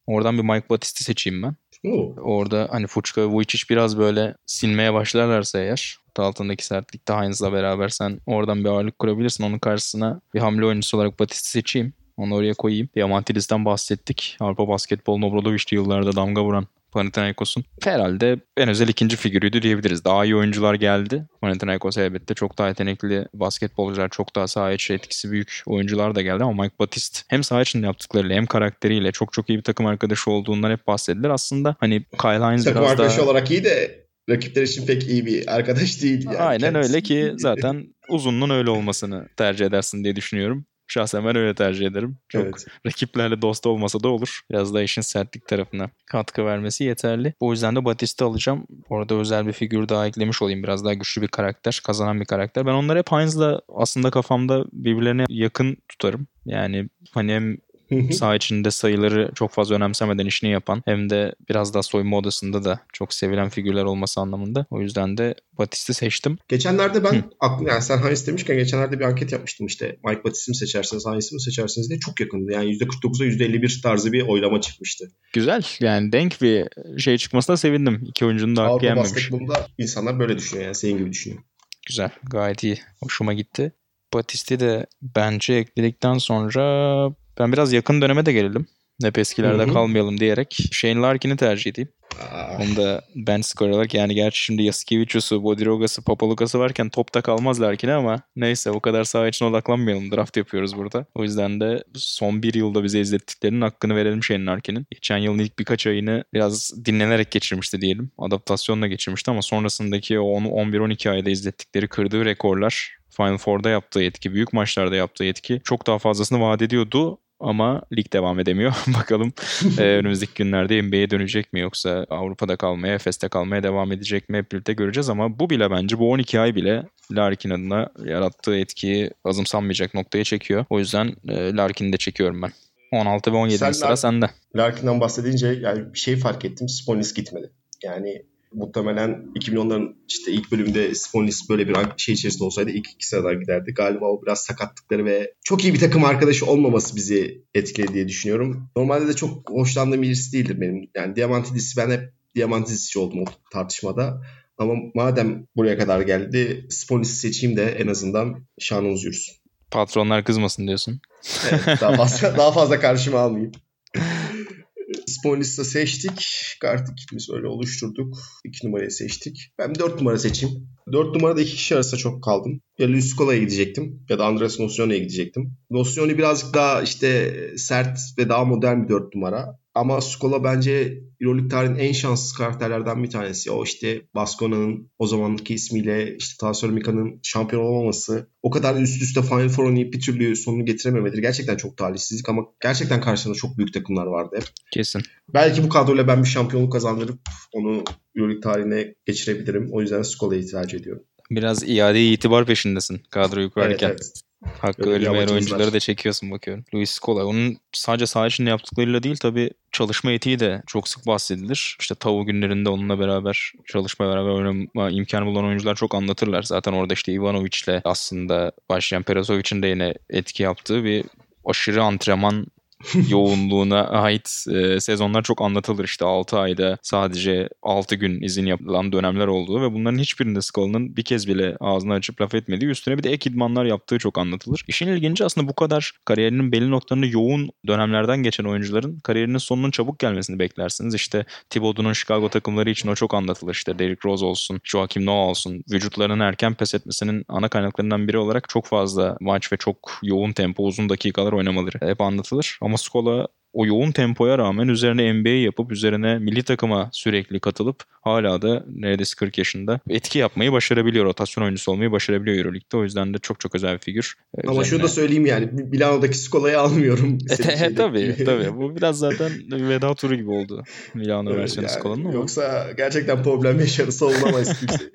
Oradan bir Mike Battisti seçeyim ben.
Oo.
Orada hani Fuçka ve Vujicic biraz böyle silmeye başlarlarsa eğer pot altındaki sertlikte Heinz'la beraber sen oradan bir ağırlık kurabilirsin. Onun karşısına bir hamle oyuncusu olarak Battisti seçeyim. Onu oraya koyayım. Diamantidis'ten bahsettik. Avrupa Basketbol Obradovic'li yıllarda damga vuran Panathinaikos'un herhalde en özel ikinci figürüydü diyebiliriz. Daha iyi oyuncular geldi. Panathinaikos elbette çok daha yetenekli basketbolcular, çok daha saha içi etkisi büyük oyuncular da geldi ama Mike Batiste hem saha içinde yaptıklarıyla hem karakteriyle çok çok iyi bir takım arkadaşı olduğundan hep bahsedilir. Aslında hani Kyle Hines
Takım
biraz
arkadaşı
daha...
olarak iyi de rakipler için pek iyi bir arkadaş değil. Yani
Aynen
kendisi.
öyle ki zaten uzunluğun öyle olmasını tercih edersin diye düşünüyorum. Şahsen ben öyle tercih ederim. Çok
Evet.
rakiplerle dost olmasa da olur. Biraz da işin sertlik tarafına katkı vermesi yeterli. O yüzden de Batist'i alacağım. Orada özel bir figür daha eklemiş olayım. Biraz daha güçlü bir karakter, kazanan bir karakter. Ben onları hep Heinz'la aslında kafamda birbirlerine yakın tutarım. Yani hani hem saha içinde sayıları çok fazla önemsemeden işini yapan hem de biraz daha soyunma odasında da çok sevilen figürler olması anlamında. O yüzden de Batist'i seçtim.
Geçenlerde ben aklım yani sen Hines demişken geçenlerde bir anket yapmıştım işte Mike Battis'i mi seçersiniz Hines'i mi seçersiniz diye çok yakındı. Yani %49'a %51 tarzı bir oylama çıkmıştı.
Güzel yani denk bir şey çıkmasına sevindim. İki oyuncunun da hakkı yenmemiş.
basketbolunda insanlar böyle düşünüyor yani senin gibi düşünüyor.
Güzel. Gayet iyi. Hoşuma gitti. Batist'i de bence ekledikten sonra ben biraz yakın döneme de gelelim. Hep eskilerde
Hı hı.
kalmayalım diyerek Shane Larkin'i tercih edeyim.
Aa,
Onu da ben skor olarak yani gerçi şimdi Yasikevicius'u, Bodiroga'sı, Papalukas'ı varken topta kalmaz Larkin'e ama neyse o kadar saha için odaklanmayalım. Draft yapıyoruz burada. O yüzden de son bir yılda bize izlettiklerinin hakkını verelim Shane Larkin'in. Geçen yılın ilk birkaç ayını biraz dinlenerek geçirmişti diyelim. Adaptasyonla geçirmişti ama sonrasındaki o 10-11-12 ayda izlettikleri kırdığı rekorlar Final Four'da yaptığı etki, büyük maçlarda yaptığı etki çok daha fazlasını vaat ediyordu ama lig devam edemiyor. [LAUGHS] Bakalım e, önümüzdeki günlerde NBA'ye dönecek mi yoksa Avrupa'da kalmaya, Efes'te kalmaya devam edecek mi hep birlikte göreceğiz ama bu bile bence bu 12 ay bile Larkin adına yarattığı etkiyi azımsanmayacak noktaya çekiyor. O yüzden e, Larkin'i de çekiyorum ben. 16 ve 17
Sen
sıra
Larkin-
sende.
Larkin'den bahsedince yani bir şey fark ettim. Sponis gitmedi. Yani muhtemelen 2010'ların işte ilk bölümde Sponis böyle bir şey içerisinde olsaydı ilk iki sıradan giderdi. Galiba o biraz sakatlıkları ve çok iyi bir takım arkadaşı olmaması bizi etkiledi diye düşünüyorum. Normalde de çok hoşlandığım birisi değildir benim. Yani Diamantidis'i ben hep Diamantidis'çi oldum o tartışmada. Ama madem buraya kadar geldi Sponis'i seçeyim de en azından şanımız yürüsün.
Patronlar kızmasın diyorsun.
Evet, daha fazla daha fazla karşıma almayayım. [LAUGHS] Sponis'ta seçtik. Kart ikimiz öyle oluşturduk. 2 numarayı seçtik. Ben 4 numara seçeyim. 4 numarada iki kişi arasında çok kaldım. Ya Luis Scola'ya gidecektim ya da Andres Nocione'ye gidecektim. Nocione birazcık daha işte sert ve daha modern bir 4 numara. Ama Scola bence Euroleague tarihinin en şanssız karakterlerden bir tanesi. O işte Baskona'nın o zamanki ismiyle işte Tassormika'nın şampiyon olamaması. O kadar üst üste Final Four oynayıp bir türlü sonunu getirememeleri gerçekten çok talihsizlik ama gerçekten karşısında çok büyük takımlar vardı hep.
Kesin.
Belki bu kadroyla ben bir şampiyonluk kazandırıp onu Euroleague tarihine geçirebilirim. O yüzden Scola'yı tercih ediyorum.
Biraz iade itibar peşindesin kadroyu
Evet,
kurarken.
evet.
Hakkı
amacımız
oyuncuları da çekiyorsun bakıyorum. Luis Scola. Onun sadece saha içinde yaptıklarıyla değil tabii çalışma etiği de çok sık bahsedilir. İşte Tavu günlerinde onunla beraber çalışma beraber oynama imkanı bulan oyuncular çok anlatırlar. Zaten orada işte Ivanovic'le aslında başlayan Perasovic'in de yine etki yaptığı bir aşırı antrenman [LAUGHS] yoğunluğuna ait e, sezonlar çok anlatılır. İşte 6 ayda sadece 6 gün izin yapılan dönemler olduğu ve bunların hiçbirinde Scolla'nın bir kez bile ağzını açıp laf etmediği üstüne bir de ek idmanlar yaptığı çok anlatılır. İşin ilginci aslında bu kadar kariyerinin belli noktalarında yoğun dönemlerden geçen oyuncuların kariyerinin sonunun çabuk gelmesini beklersiniz. İşte Thibodeau'nun Chicago takımları için o çok anlatılır. İşte Derrick Rose olsun, Joakim Noah olsun. Vücutlarının erken pes etmesinin ana kaynaklarından biri olarak çok fazla maç ve çok yoğun tempo, uzun dakikalar oynamaları hep anlatılır. Ama Scola o yoğun tempoya rağmen üzerine NBA yapıp üzerine milli takıma sürekli katılıp hala da neredeyse 40 yaşında etki yapmayı başarabiliyor. Rotasyon oyuncusu olmayı başarabiliyor Euroleague'de. O yüzden de çok çok özel bir figür.
Ama üzerine... şunu da söyleyeyim yani Milano'daki Skola'yı almıyorum. [LAUGHS]
E, tabii tabii. Bu [LAUGHS] biraz zaten veda turu gibi oldu. Milano versiyonu yani, Skola'nın ama.
Yoksa gerçekten problem yaşarı savunamayız [LAUGHS] kimse.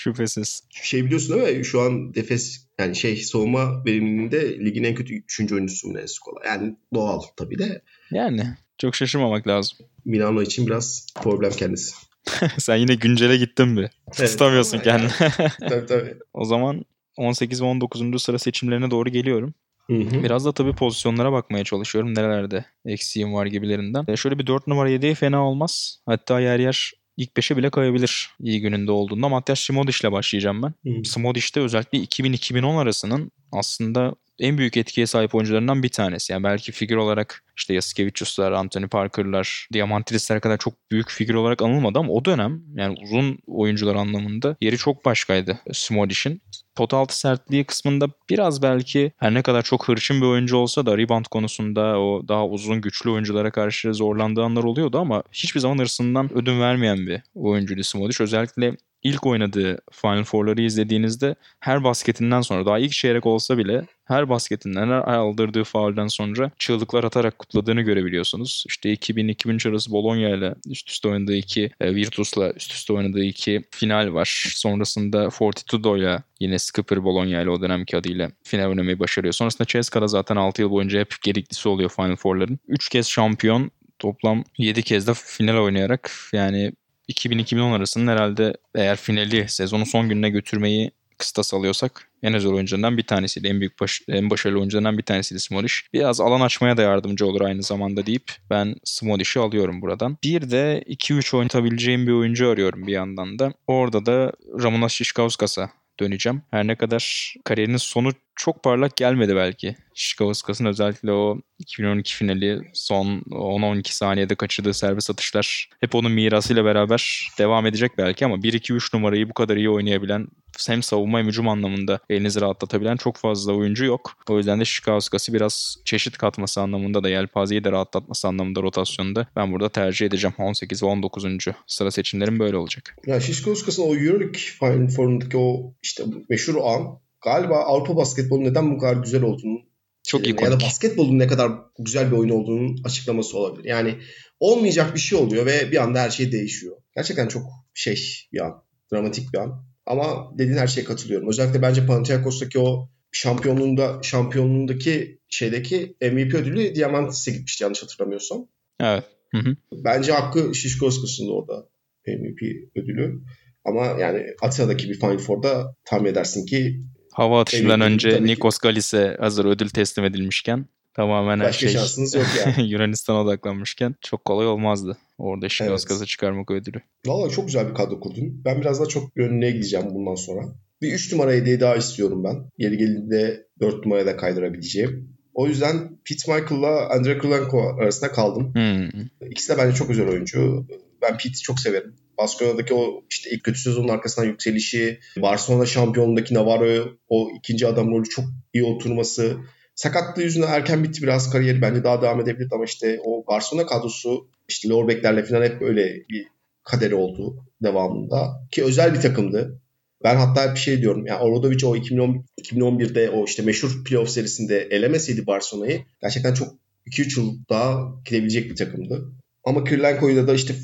Şüphesiz.
Şey biliyorsun değil mi? Şu an defes yani şey savunma verimliliğinde ligin en kötü 3. oyuncusu mu Skola. Yani doğal tabii de.
Yani çok şaşırmamak lazım.
Milano için biraz problem kendisi. [LAUGHS]
Sen yine güncele gittin bir. Evet, Tutamıyorsun kendini.
Yani. [LAUGHS] tabii tabii.
o zaman 18 ve 19. sıra seçimlerine doğru geliyorum. Biraz da tabii pozisyonlara bakmaya çalışıyorum. Nerelerde eksiğim var gibilerinden. E şöyle bir 4 numara 7'ye fena olmaz. Hatta yer yer ilk 5'e bile kayabilir iyi gününde olduğunda. Matthias Smodic ile başlayacağım ben. Hmm. Smodic'te özellikle 2000-2010 arasının aslında en büyük etkiye sahip oyuncularından bir tanesi. Yani belki figür olarak işte Yasikevicius'lar, Anthony Parker'lar, Diamantidis'ler kadar çok büyük figür olarak anılmadı ama o dönem yani uzun oyuncular anlamında yeri çok başkaydı Smodic'in. Pot altı sertliği kısmında biraz belki her ne kadar çok hırçın bir oyuncu olsa da rebound konusunda o daha uzun güçlü oyunculara karşı zorlandığı anlar oluyordu ama hiçbir zaman hırsından ödün vermeyen bir oyuncuydu Smodic. Özellikle ilk oynadığı Final Four'ları izlediğinizde her basketinden sonra daha ilk çeyrek olsa bile her basketinden her aldırdığı faulden sonra çığlıklar atarak kutladığını görebiliyorsunuz. İşte 2000-2003 arası Bologna ile üst üste oynadığı iki, e, Virtus'la üst üste oynadığı iki final var. Sonrasında Fortitudo ile yine Skipper Bologna ile o dönemki adıyla final oynamayı başarıyor. Sonrasında Ceska'da zaten 6 yıl boyunca hep gediklisi oluyor Final Four'ların. 3 kez şampiyon toplam 7 kez de final oynayarak yani 2000-2010 arasının herhalde eğer finali sezonun son gününe götürmeyi kıstas alıyorsak en özel oyuncularından bir tanesiydi. En büyük baş, en başarılı oyuncularından bir tanesiydi Smolish. Biraz alan açmaya da yardımcı olur aynı zamanda deyip ben Smolish'i alıyorum buradan. Bir de 2-3 oynatabileceğim bir oyuncu arıyorum bir yandan da. Orada da Ramonas Şişkauskas'a döneceğim. Her ne kadar kariyerinin sonu çok parlak gelmedi belki. Şikauskas'ın özellikle o 2012 finali son 10-12 saniyede kaçırdığı servis atışlar hep onun mirasıyla beraber devam edecek belki ama 1-2-3 numarayı bu kadar iyi oynayabilen hem savunma hem hücum anlamında elinizi rahatlatabilen çok fazla oyuncu yok. O yüzden de Şikauskas'ı biraz çeşit katması anlamında da yelpazeyi de rahatlatması anlamında rotasyonda ben burada tercih edeceğim. 18 ve 19. sıra seçimlerim böyle olacak.
Ya Şikauskas'ın o Euroleague Final Four'undaki o işte meşhur an galiba Avrupa basketbolu neden bu kadar güzel olduğunu
çok iyi
ya da basketbolun ne kadar güzel bir oyun olduğunun açıklaması olabilir. Yani olmayacak bir şey oluyor ve bir anda her şey değişiyor. Gerçekten çok şey bir an, dramatik bir an. Ama dediğin her şeye katılıyorum. Özellikle bence Panathinaikos'taki o şampiyonluğunda şampiyonluğundaki şeydeki MVP ödülü Diamantis'e gitmişti yanlış hatırlamıyorsam.
Evet. Hı hı.
Bence hakkı Şişkoskas'ın orada MVP ödülü. Ama yani Atina'daki bir Final Four'da tahmin edersin ki
Hava atışından önce Nikos Galis'e hazır ödül teslim edilmişken tamamen
Başka
her şey
şansınız yok yani. [LAUGHS]
Yunanistan'a odaklanmışken çok kolay olmazdı. Orada Şikauskas'a evet. çıkarmak ödülü.
Valla çok güzel bir kadro kurdun. Ben biraz daha çok yönüne gideceğim bundan sonra. Bir 3 numara hediye daha istiyorum ben. Yeri geldiğinde 4 numaraya da kaydırabileceğim. O yüzden Pete Michael'la Andre Krulenko arasında kaldım. Hmm. İkisi de bence çok güzel oyuncu. Ben Pete'i çok severim. Barcelona'daki o işte ilk kötü sezonun arkasından yükselişi, Barcelona şampiyonundaki Navarro o ikinci adam rolü çok iyi oturması. Sakatlığı yüzünden erken bitti biraz kariyeri. Bence daha devam edebilirdi ama işte o Barcelona kadrosu işte Lorbeklerle falan hep böyle bir kaderi oldu devamında. Ki özel bir takımdı. Ben hatta bir şey diyorum. Yani Obradovic o 2010, 2011'de o işte meşhur playoff serisinde elemeseydi Barcelona'yı gerçekten çok 2-3 yıl daha gidebilecek bir takımdı. Ama Kirilenko'yu da işte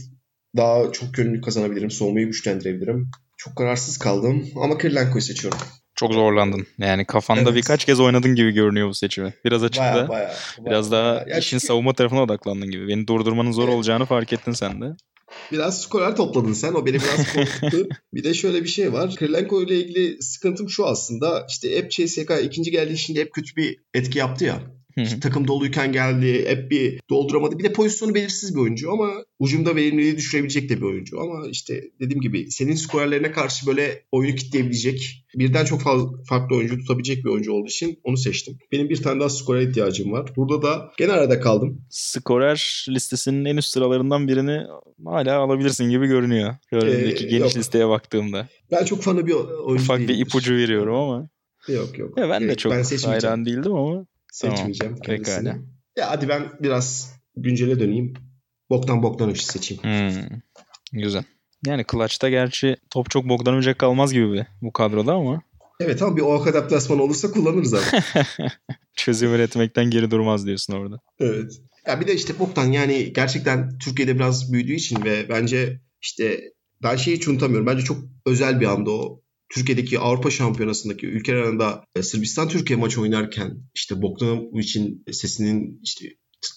daha çok gönüllü kazanabilirim. Soğumayı güçlendirebilirim. Çok kararsız kaldım ama Kirilenko'yu seçiyorum.
Çok zorlandın. Yani kafanda evet. birkaç kez oynadın gibi görünüyor bu seçimi. Biraz açıkta. Baya, baya, biraz baya, daha baya. işin çünkü... savunma tarafına odaklandın gibi. Beni durdurmanın zor evet. olacağını fark ettin sen de.
Biraz skorer topladın sen. O beni biraz korkuttu. [LAUGHS] bir de şöyle bir şey var. Kirilenko ile ilgili sıkıntım şu aslında. İşte hep CSK ikinci geldiği şimdi hep kötü bir etki yaptı ya. İşte takım doluyken geldi. Hep bir dolduramadı. Bir de pozisyonu belirsiz bir oyuncu ama ucumda verimliliği düşürebilecek de bir oyuncu. Ama işte dediğim gibi senin skorerlerine karşı böyle oyunu kitleyebilecek, birden çok fazla farklı oyuncu tutabilecek bir oyuncu olduğu için onu seçtim. Benim bir tane daha skorer ihtiyacım var. Burada da gene arada kaldım.
Skorer listesinin en üst sıralarından birini hala alabilirsin gibi görünüyor. Önümdeki ee, geniş yok. listeye baktığımda.
Ben çok fanı bir oyuncu
Ufak bir ipucu veriyorum ama.
Yok yok.
Ya ben de çok ben hayran değildim ama
Seçmeyeceğim
tamam. kendisini. Pekala.
Ya hadi ben biraz güncele döneyim. Boktan Bogdanovic seçeyim.
Hmm, güzel. Yani Clutch'ta gerçi top çok Bogdanovic kalmaz gibi bir, bu kadroda ama.
Evet ama bir OAK adaptasyon olursa kullanırız abi. [LAUGHS]
Çözüm üretmekten geri durmaz diyorsun orada.
Evet. Ya bir de işte Boktan yani gerçekten Türkiye'de biraz büyüdüğü için ve bence işte ben şeyi hiç unutamıyorum. Bence çok özel bir anda o. Türkiye'deki Avrupa Şampiyonası'ndaki ülkeler arasında e, Sırbistan-Türkiye maçı oynarken işte Bogdanovic'in sesinin işte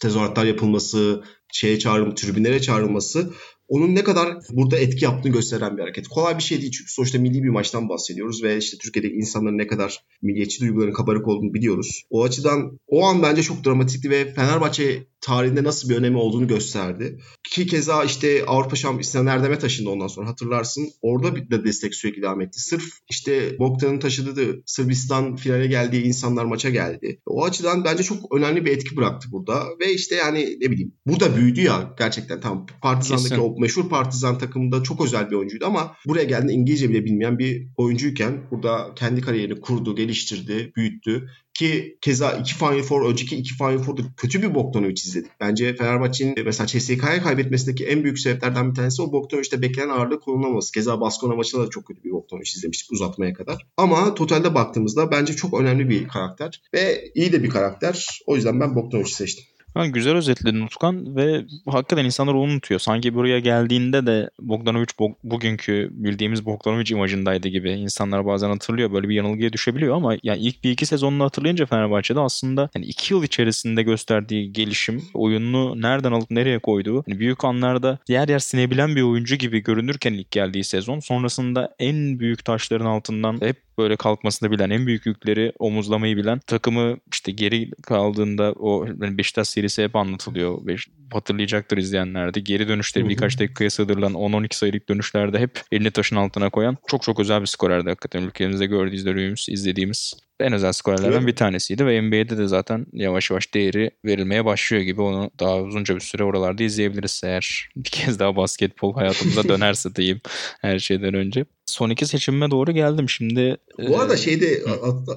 tezahüratlar yapılması, şeye çağrılması, tribünlere çağrılması onun ne kadar burada etki yaptığını gösteren bir hareket. Kolay bir şey değil çünkü sonuçta milli bir maçtan bahsediyoruz ve işte Türkiye'deki insanların ne kadar milliyetçi duyguların kabarık olduğunu biliyoruz. O açıdan o an bence çok dramatikti ve Fenerbahçe tarihinde nasıl bir önemi olduğunu gösterdi. Ki keza işte Avrupa Şampiyonu Erdem'e taşındı ondan sonra hatırlarsın. Orada bir de destek sürekli devam etti. Sırf işte Bogdan'ın taşıdığı Sırbistan finale geldiği insanlar maça geldi. O açıdan bence çok önemli bir etki bıraktı burada. Ve işte yani ne bileyim burada büyüdü ya gerçekten tam Partizan'daki Kesin. o meşhur Partizan takımında çok özel bir oyuncuydu ama buraya geldiğinde İngilizce bile bilmeyen bir oyuncuyken burada kendi kariyerini kurdu, geliştirdi, büyüttü. Ki keza iki Final Four, önceki iki Final Four'da kötü bir Bogdanovic izledik. Bence Fenerbahçe'nin mesela CSK'ya kaybetmesindeki en büyük sebeplerden bir tanesi o Bogdanovic'te beklenen ağırlığı kullanılmaması. Keza Baskona maçında da çok kötü bir Bogdanovic izlemiştik uzatmaya kadar. Ama totalde baktığımızda bence çok önemli bir karakter ve iyi de bir karakter. O yüzden ben Bogdanovic'i seçtim.
Ha, güzel özetledin Utkan ve hakikaten insanlar onu unutuyor. Sanki buraya geldiğinde de Bogdanovic bo- bugünkü bildiğimiz Bogdanovic imajındaydı gibi. İnsanlar bazen hatırlıyor böyle bir yanılgıya düşebiliyor ama yani ilk bir iki sezonunu hatırlayınca Fenerbahçe'de aslında yani iki yıl içerisinde gösterdiği gelişim, oyununu nereden alıp nereye koyduğu yani büyük anlarda yer yer sinebilen bir oyuncu gibi görünürken ilk geldiği sezon sonrasında en büyük taşların altından hep böyle kalkmasını bilen, en büyük yükleri omuzlamayı bilen takımı işte geri kaldığında o yani Beşiktaş serisi hep anlatılıyor. Beş, hatırlayacaktır izleyenler de. Geri dönüşleri birkaç dakikaya sığdırılan 10-12 sayılık dönüşlerde hep elini taşın altına koyan çok çok özel bir skorerdi hakikaten. Ülkemizde gördüğümüz, izlediğimiz en özel skorerlerden bir tanesiydi ve NBA'de de zaten yavaş yavaş değeri verilmeye başlıyor gibi onu daha uzunca bir süre oralarda izleyebiliriz eğer bir kez daha basketbol hayatımıza [LAUGHS] dönerse diyeyim her şeyden önce. Son iki seçimime doğru geldim şimdi.
Bu arada şeyde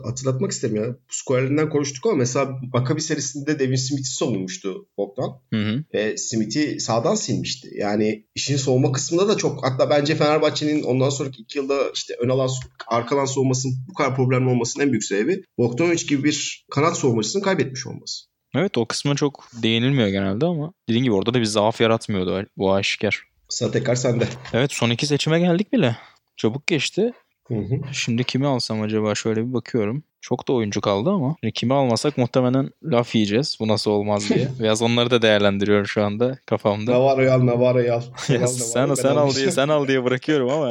hatırlatmak isterim ya. Skorerlerinden konuştuk ama mesela Bakabi serisinde Devin Smith'i savunmuştu Bogdan. Hı hı. Ve Smith'i sağdan silmişti. Yani işin soğuma kısmında da çok hatta bence Fenerbahçe'nin ondan sonraki iki yılda işte ön alan arkadan soğumasının bu kadar problemli olmasının en büyük sebebi Bogdanovic gibi bir kanat savunmacısını kaybetmiş olması.
Evet o kısma çok değinilmiyor genelde ama dediğim gibi orada da bir zaaf yaratmıyordu bu aşikar.
Sıra tekrar sende.
Evet son iki seçime geldik bile. Çabuk geçti. Hı hı. Şimdi kimi alsam acaba şöyle bir bakıyorum. Çok da oyuncu kaldı ama yani kimi almasak muhtemelen laf yiyeceğiz. Bu nasıl olmaz diye. [LAUGHS] Biraz onları da değerlendiriyorum şu anda kafamda.
Navarro'yu al, Navarro'yu al. [LAUGHS]
Sen, sen, sen al diye sen al diye bırakıyorum ama.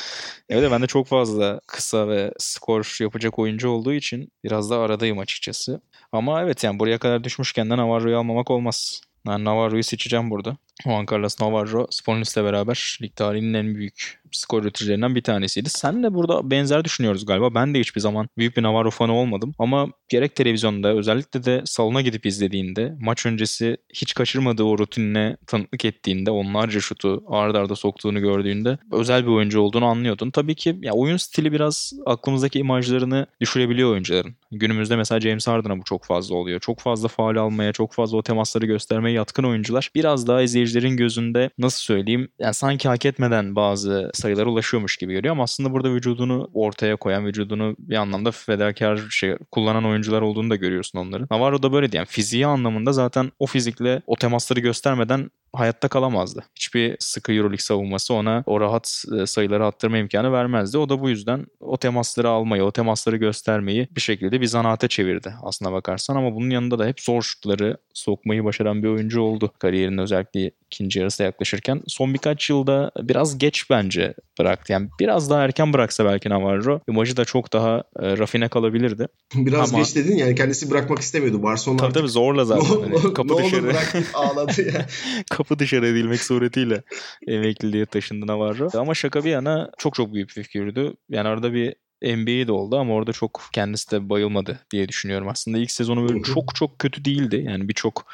[LAUGHS] evet ben de çok fazla kısa ve skor yapacak oyuncu olduğu için biraz da aradayım açıkçası. Ama evet yani buraya kadar düşmüşken de Navarro'yu almamak olmaz. Ben Navarro'yu seçeceğim burada. Juan Carlos Navarro Spolinis'le beraber lig tarihinin en büyük skor üreticilerinden bir tanesiydi. Sen de burada benzer düşünüyoruz galiba. Ben de hiçbir zaman büyük bir Navarro fanı olmadım. Ama gerek televizyonda özellikle de salona gidip izlediğinde maç öncesi hiç kaçırmadığı o rutinine tanıklık ettiğinde onlarca şutu ardarda arda soktuğunu gördüğünde özel bir oyuncu olduğunu anlıyordun. Tabii ki ya oyun stili biraz aklımızdaki imajlarını düşürebiliyor oyuncuların. Günümüzde mesela James Harden'a bu çok fazla oluyor. Çok fazla faal almaya, çok fazla o temasları göstermeye yatkın oyuncular biraz daha izleyicilerin gözünde nasıl söyleyeyim yani sanki hak etmeden bazı sayılara ulaşıyormuş gibi görüyor ama aslında burada vücudunu ortaya koyan, vücudunu bir anlamda fedakar şey kullanan oyuncular olduğunu da görüyorsun onların. Navarro da böyle diyen yani fiziği anlamında zaten o fizikle o temasları göstermeden hayatta kalamazdı. Hiçbir sıkı Euroleague savunması ona o rahat e, sayıları attırma imkanı vermezdi. O da bu yüzden o temasları almayı, o temasları göstermeyi bir şekilde bir zanaate çevirdi aslına bakarsan. Ama bunun yanında da hep zor şutları sokmayı başaran bir oyuncu oldu. Kariyerinin özellikle ikinci yarısı yaklaşırken. Son birkaç yılda biraz geç bence bıraktı. Yani biraz daha erken bıraksa belki Navarro imajı da çok daha e, rafine kalabilirdi.
Biraz Ama... geç dedin yani kendisi bırakmak istemiyordu. Barcelona
tabii tabii zorla zaten. hani, kapı
dışarı. ağladı ya. [LAUGHS]
kapı dışarı edilmek suretiyle emekliliğe taşındı Navarro. Ama şaka bir yana çok çok büyük bir figürdü. Yani arada bir NBA de oldu ama orada çok kendisi de bayılmadı diye düşünüyorum. Aslında ilk sezonu böyle çok çok kötü değildi. Yani birçok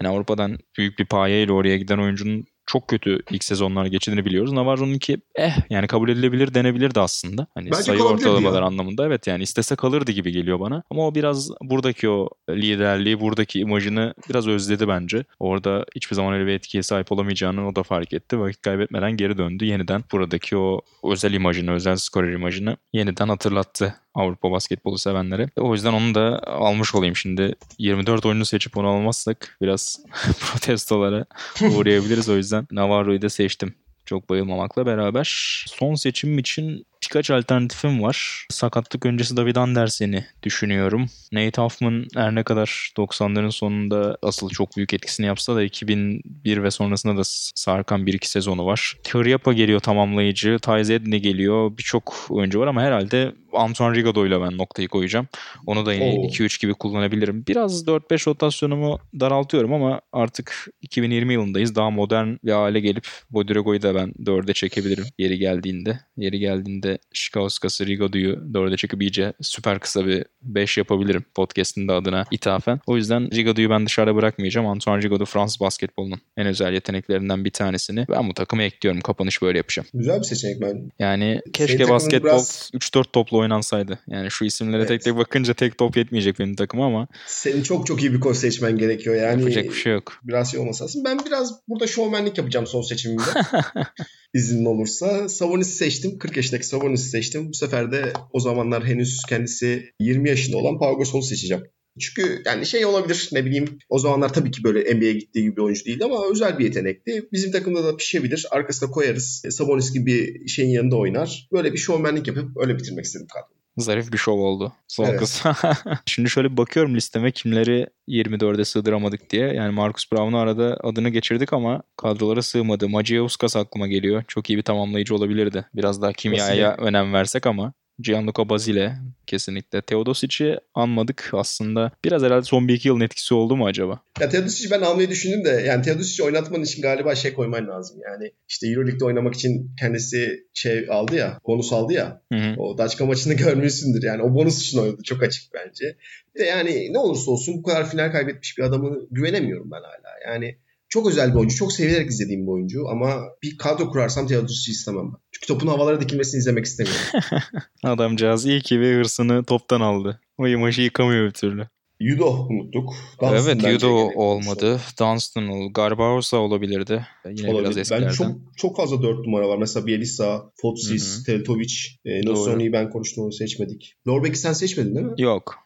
yani Avrupa'dan büyük bir payeyle oraya giden oyuncunun çok kötü ilk sezonlar geçirdiğini biliyoruz. Navarro'nunki eh yani kabul edilebilir denebilirdi aslında. Hani
Bence
sayı ortalamalar
ya.
anlamında evet yani istese kalırdı gibi geliyor bana. Ama o biraz buradaki o liderliği, buradaki imajını biraz özledi bence. Orada hiçbir zaman öyle bir etkiye sahip olamayacağını o da fark etti. Vakit kaybetmeden geri döndü. Yeniden buradaki o özel imajını, özel skorer imajını yeniden hatırlattı Avrupa basketbolu sevenlere. O yüzden onu da almış olayım şimdi. 24 oyuncu seçip onu almazsak biraz [LAUGHS] protestolara uğrayabiliriz. O yüzden Navarro'yu da seçtim. Çok bayılmamakla beraber. Son seçimim için birkaç alternatifim var. Sakatlık öncesi David Andersen'i düşünüyorum. Nate Hoffman her ne kadar 90'ların sonunda asıl çok büyük etkisini yapsa da 2001 ve sonrasında da sarkan 1-2 sezonu var. Kyriapa geliyor tamamlayıcı. Tyze Edney geliyor. Birçok oyuncu var ama herhalde Antoine Rigaud ile ben noktayı koyacağım. Onu da yine
Oo.
2-3 gibi kullanabilirim. Biraz 4-5 rotasyonumu daraltıyorum ama artık 2020 yılındayız. Daha modern bir hale gelip Bodirogo'yu da ben 4'e çekebilirim yeri geldiğinde. Yeri geldiğinde Şikaoskas'ı Rigaud'u 4'e çekip iyice süper kısa bir 5 yapabilirim podcast'ın da adına ithafen. O yüzden Rigaud'u ben dışarıda bırakmayacağım. Antoine Rigaud'u Fransız basketbolunun en özel yeteneklerinden bir tanesini. Ben bu takıma ekliyorum. Kapanış böyle yapacağım.
Güzel bir seçenek ben.
Yani keşke
takımın
basketbol
biraz-
3-4 topla oynansaydı. Yani şu isimlere
Evet.
tek tek bakınca tek top yetmeyecek benim takıma ama
Senin çok çok iyi bir koç seçmen gerekiyor. Yani
yapacak bir şey yok.
biraz şey olması lazım. Ben biraz burada şovmenlik yapacağım son seçimimde. [LAUGHS] İzin olursa. Sabonis'i seçtim. 40 yaşındaki Sabonis'i seçtim. Bu sefer de o zamanlar henüz kendisi 20 yaşında olan Pau Gasol'u seçeceğim. Çünkü yani şey olabilir ne bileyim o zamanlar tabii ki böyle NBA'ye gittiği gibi bir oyuncu değildi ama özel bir yetenekti. Bizim takımda da pişebilir. Arkasına koyarız. Sabonis gibi şeyin yanında oynar. Böyle bir şovmenlik yapıp öyle bitirmek istedim kadroyu.
Zarif bir şov oldu. Son
Evet.
kısmı. [LAUGHS] Şimdi şöyle bir bakıyorum listeme kimleri 24'e sığdıramadık diye. Yani Marcus Brown'u arada adını geçirdik ama kadrolara sığmadı. Maciejuskas aklıma geliyor. Çok iyi bir tamamlayıcı olabilirdi. Biraz daha kimyaya önem versek ama. Gianluca Basile kesinlikle. Teodosic'i anmadık aslında. Biraz herhalde son bir iki yılın etkisi oldu mu acaba?
Ya Teodosic'i ben almayı düşündüm de yani Teodosic'i oynatman için galiba şey koyman lazım. Yani işte Euroleague'de oynamak için kendisi şey aldı ya, bonus aldı ya.
Hı hı.
O Daçka maçını [LAUGHS] görmüşsündür yani. O bonus için oynadı. Çok açık bence. Bir de yani ne olursa olsun bu kadar final kaybetmiş bir adamı güvenemiyorum ben hala. Yani çok özel bir oyuncu. Çok sevilerek izlediğim bir oyuncu. Ama bir kadro kurarsam Teodosic'i istemem ben. Çünkü topun havalara dikilmesini izlemek istemiyorum. [LAUGHS]
Adamcağız iyi ki bir hırsını toptan aldı. O imajı yıkamıyor bir türlü.
Yudo unuttuk. Dunstan
evet Yudo olmadı. Dunstan ol. Garbarosa olabilirdi. Yine
Olabilir.
biraz eskilerden.
Bence çok çok fazla dört numara var. Mesela Bielisa, Fotsis. Teltovic, e, Nosoni'yi ben konuştum onu seçmedik. Lorbek'i sen seçmedin değil mi?
Yok.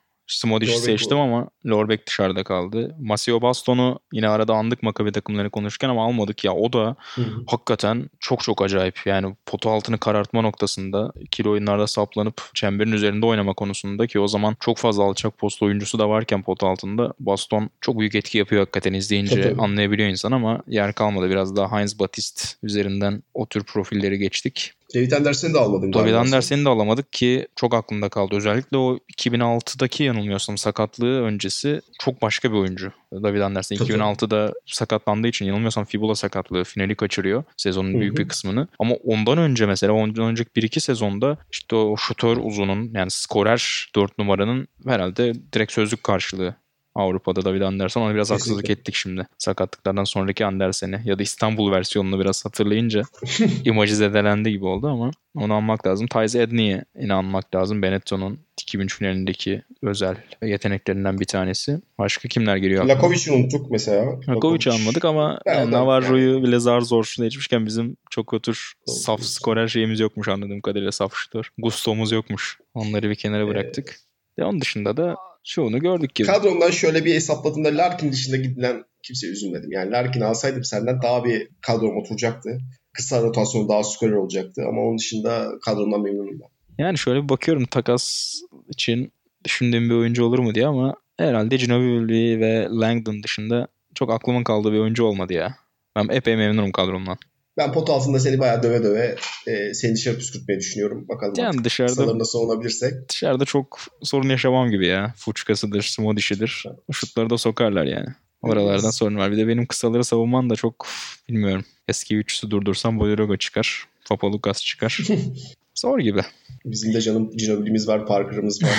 Lorbeck
seçtim ama Lorbeck dışarıda kaldı. Masio Baston'u yine arada andık Makabi takımları konuşurken ama almadık ya. O da
Hı hı.
hakikaten çok çok acayip. Yani potu altını karartma noktasında ikili oyunlarda saplanıp çemberin üzerinde oynama konusunda ki o zaman çok fazla alçak post oyuncusu da varken pot altında Baston çok büyük etki yapıyor hakikaten izleyince
Tabii, tabii.
anlayabiliyor insan ama yer kalmadı. Biraz daha Heinz Batiste üzerinden o tür profilleri geçtik.
David Anderson'ı da almadın
David
galiba.
Andersen'i de alamadık ki çok aklımda kaldı. Özellikle o 2006'daki yanılmıyorsam sakatlığı öncesi çok başka bir oyuncu. David Andersen
Tabii.
2006'da sakatlandığı için yanılmıyorsam fibula sakatlığı finali kaçırıyor sezonun büyük bir kısmını. Ama ondan önce mesela ondan önceki 1-2 sezonda işte o şutör uzunun yani skorer 4 numaranın herhalde direkt sözlük karşılığı. Avrupa'da David Anderson ona biraz
Kesinlikle.
haksızlık ettik şimdi. Sakatlıklardan sonraki Andersen'i ya da İstanbul versiyonunu biraz hatırlayınca [LAUGHS] imajı zedelendi gibi oldu ama onu anmak lazım. Tyze Edney'e inanmak lazım. Benetton'un 2003 finalindeki özel yeteneklerinden bir tanesi. Başka kimler geliyor?
Lakovic'i unuttuk mesela.
Lakovic'i almadık ama yani
da-
Navarro'yu bile zar zor seçmişken bizim çok otur saf skorer şeyimiz yokmuş anladığım kadarıyla saf şutör. Gusto'muz yokmuş. Onları bir kenara bıraktık. Ve onun dışında da çoğunu gördük gibi.
Kadromdan şöyle bir hesapladığımda Larkin dışında gidilen kimse üzülmedim. Yani Larkin alsaydım senden daha bir kadrom oturacaktı. Kısa rotasyonu daha skorer olacaktı. Ama onun dışında kadromdan memnunum ben.
Yani şöyle bir bakıyorum takas için düşündüğüm bir oyuncu olur mu diye ama herhalde Ginobili ve Langdon dışında çok aklımın kaldığı bir oyuncu olmadı ya. Ben epey memnunum kadromdan.
Ben pot altında seni bayağı döve döve e, seni dışarı püskürtmeyi düşünüyorum. Bakalım
Yani
artık
dışarıda
kısalarına savunabilirsek.
dışarıda çok sorun yaşamam gibi ya. Fuçkasıdır, smodişidir. O şutları da sokarlar yani. Oralardan
Evet.
sorun var. Bir de benim kısaları savunman da çok bilmiyorum. Eski üçlüsü durdursam Bodirogo çıkar. Papalukas çıkar. [LAUGHS] Zor gibi.
Bizim de canım Ginobili'miz var, Parker'ımız var.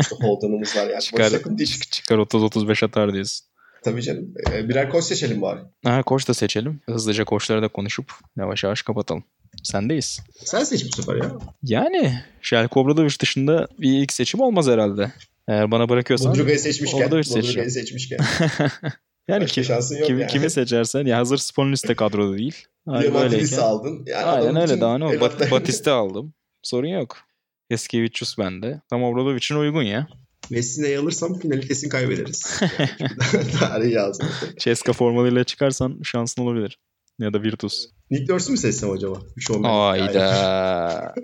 işte [LAUGHS] Holden'ımız var. Yani
Çıkar, çıkar 30-35 atar diyorsun.
Tabii canım. Ee, birer koç seçelim bari.
Ha, koç da seçelim. Hızlıca koçları da konuşup yavaş yavaş kapatalım. Sendeyiz.
Sen seç bu sefer ya.
Yani Şelko Obradoviç dışında bir ilk seçim olmaz herhalde. Eğer bana bırakıyorsan.
Bodruga'yı seçmişken.
Obradoviç seçeceğim.
seçmişken. [LAUGHS]
yani
Başka
kim,
şansın yok
kimi,
yani.
kimi seçersen ya hazır Spolinis de kadroda değil.
Diamantidis'i
böyleyken.
aldın. Yani
Aynen öyle daha ne olur. Bat, Batiste aldım. Sorun yok. Eskevicius bende. Tam Obradoviç'in uygun ya.
Messi'neyi alırsam finali kesin kaybederiz. [LAUGHS] [LAUGHS] Tarihi yazdım.
Ceska formalıyla çıkarsan şansın olabilir. Ya da Virtus.
Nick Nurse'u mu seçsem acaba?
Ayda.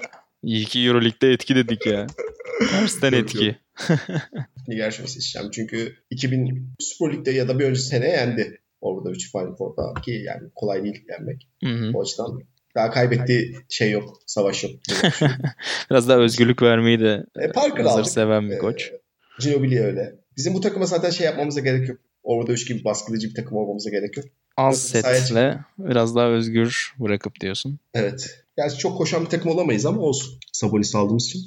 İyi ki Euroleague'de etki dedik ya. Tersten etki.
Nurse'u seçeceğim. Çünkü 2000 Super Lig'de ya da bir önceki sene yendi. Orada 3 Final Four'da ki yani kolay değil yenmek.
Hı hı.
O açıdan daha kaybettiği şey yok. Savaş yok. [LAUGHS]
Biraz daha özgürlük vermeyi de
e, Parker
hazır
aldık.
seven bir
Ee,
koç.
Ginobili öyle. Bizim bu takıma zaten şey yapmamıza gerek yok. Orada 3 gibi baskılayıcı bir takım olmamıza gerek yok.
Az setle biraz daha özgür bırakıp diyorsun.
Evet. Gerçi çok koşan bir takım olamayız ama olsun. Sabonis aldığımız için.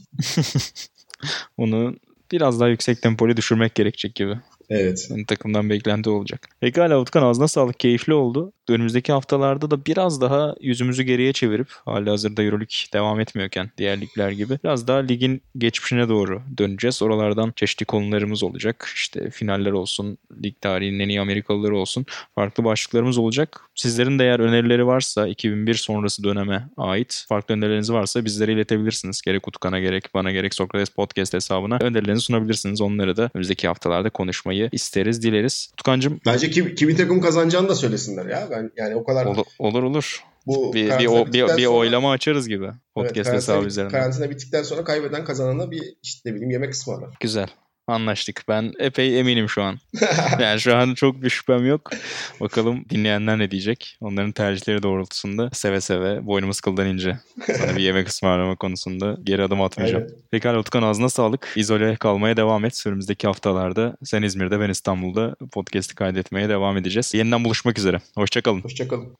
[LAUGHS]
Onu biraz daha yüksek tempolu düşürmek gerekecek gibi.
Evet.
Yani takımdan beklenti olacak. Pekala Utkan ağzına sağlık. Keyifli oldu. Önümüzdeki haftalarda da biraz daha yüzümüzü geriye çevirip hali hazırda Euroleague devam etmiyorken diğer ligler gibi biraz daha ligin geçmişine doğru döneceğiz. Oralardan çeşitli konularımız olacak. İşte finaller olsun, lig tarihinin en iyi Amerikalıları olsun. Farklı başlıklarımız olacak. Sizlerin de eğer önerileri varsa 2001 sonrası döneme ait farklı önerileriniz varsa bizlere iletebilirsiniz. Gerek Utkan'a gerek bana gerek Sokrates Podcast hesabına önerilerinizi sunabilirsiniz. Onları da önümüzdeki haftalarda konuşmayı isteriz, dileriz. Utkan'cığım
Bence kim, kimin takım kazanacağını da söylesinler ya. Ben yani o kadar
olur olur. olur.
bu
Bir, bir, o, bir,
bittikten
bir
sonra-
oylama açarız gibi
Evet,
podcast
karantina
hesabı üzerinden.
Karantina bittikten sonra kaybeden kazanana bir işte ne bileyim yemek ısmarlar.
Güzel. Anlaştık. Ben epey eminim şu an. [LAUGHS] yani şu an çok bir şüphem yok. Bakalım dinleyenler ne diyecek? Onların tercihleri doğrultusunda seve seve boynumuz kıldan ince. Sana bir yemek ısmarlama konusunda geri adım atmayacağım.
Aynen.
Pekala Utkan ağzına sağlık. İzole kalmaya devam et. Önümüzdeki haftalarda sen İzmir'de ben İstanbul'da podcast'i kaydetmeye devam edeceğiz. Yeniden buluşmak üzere. Hoşçakalın.
Hoşçakalın.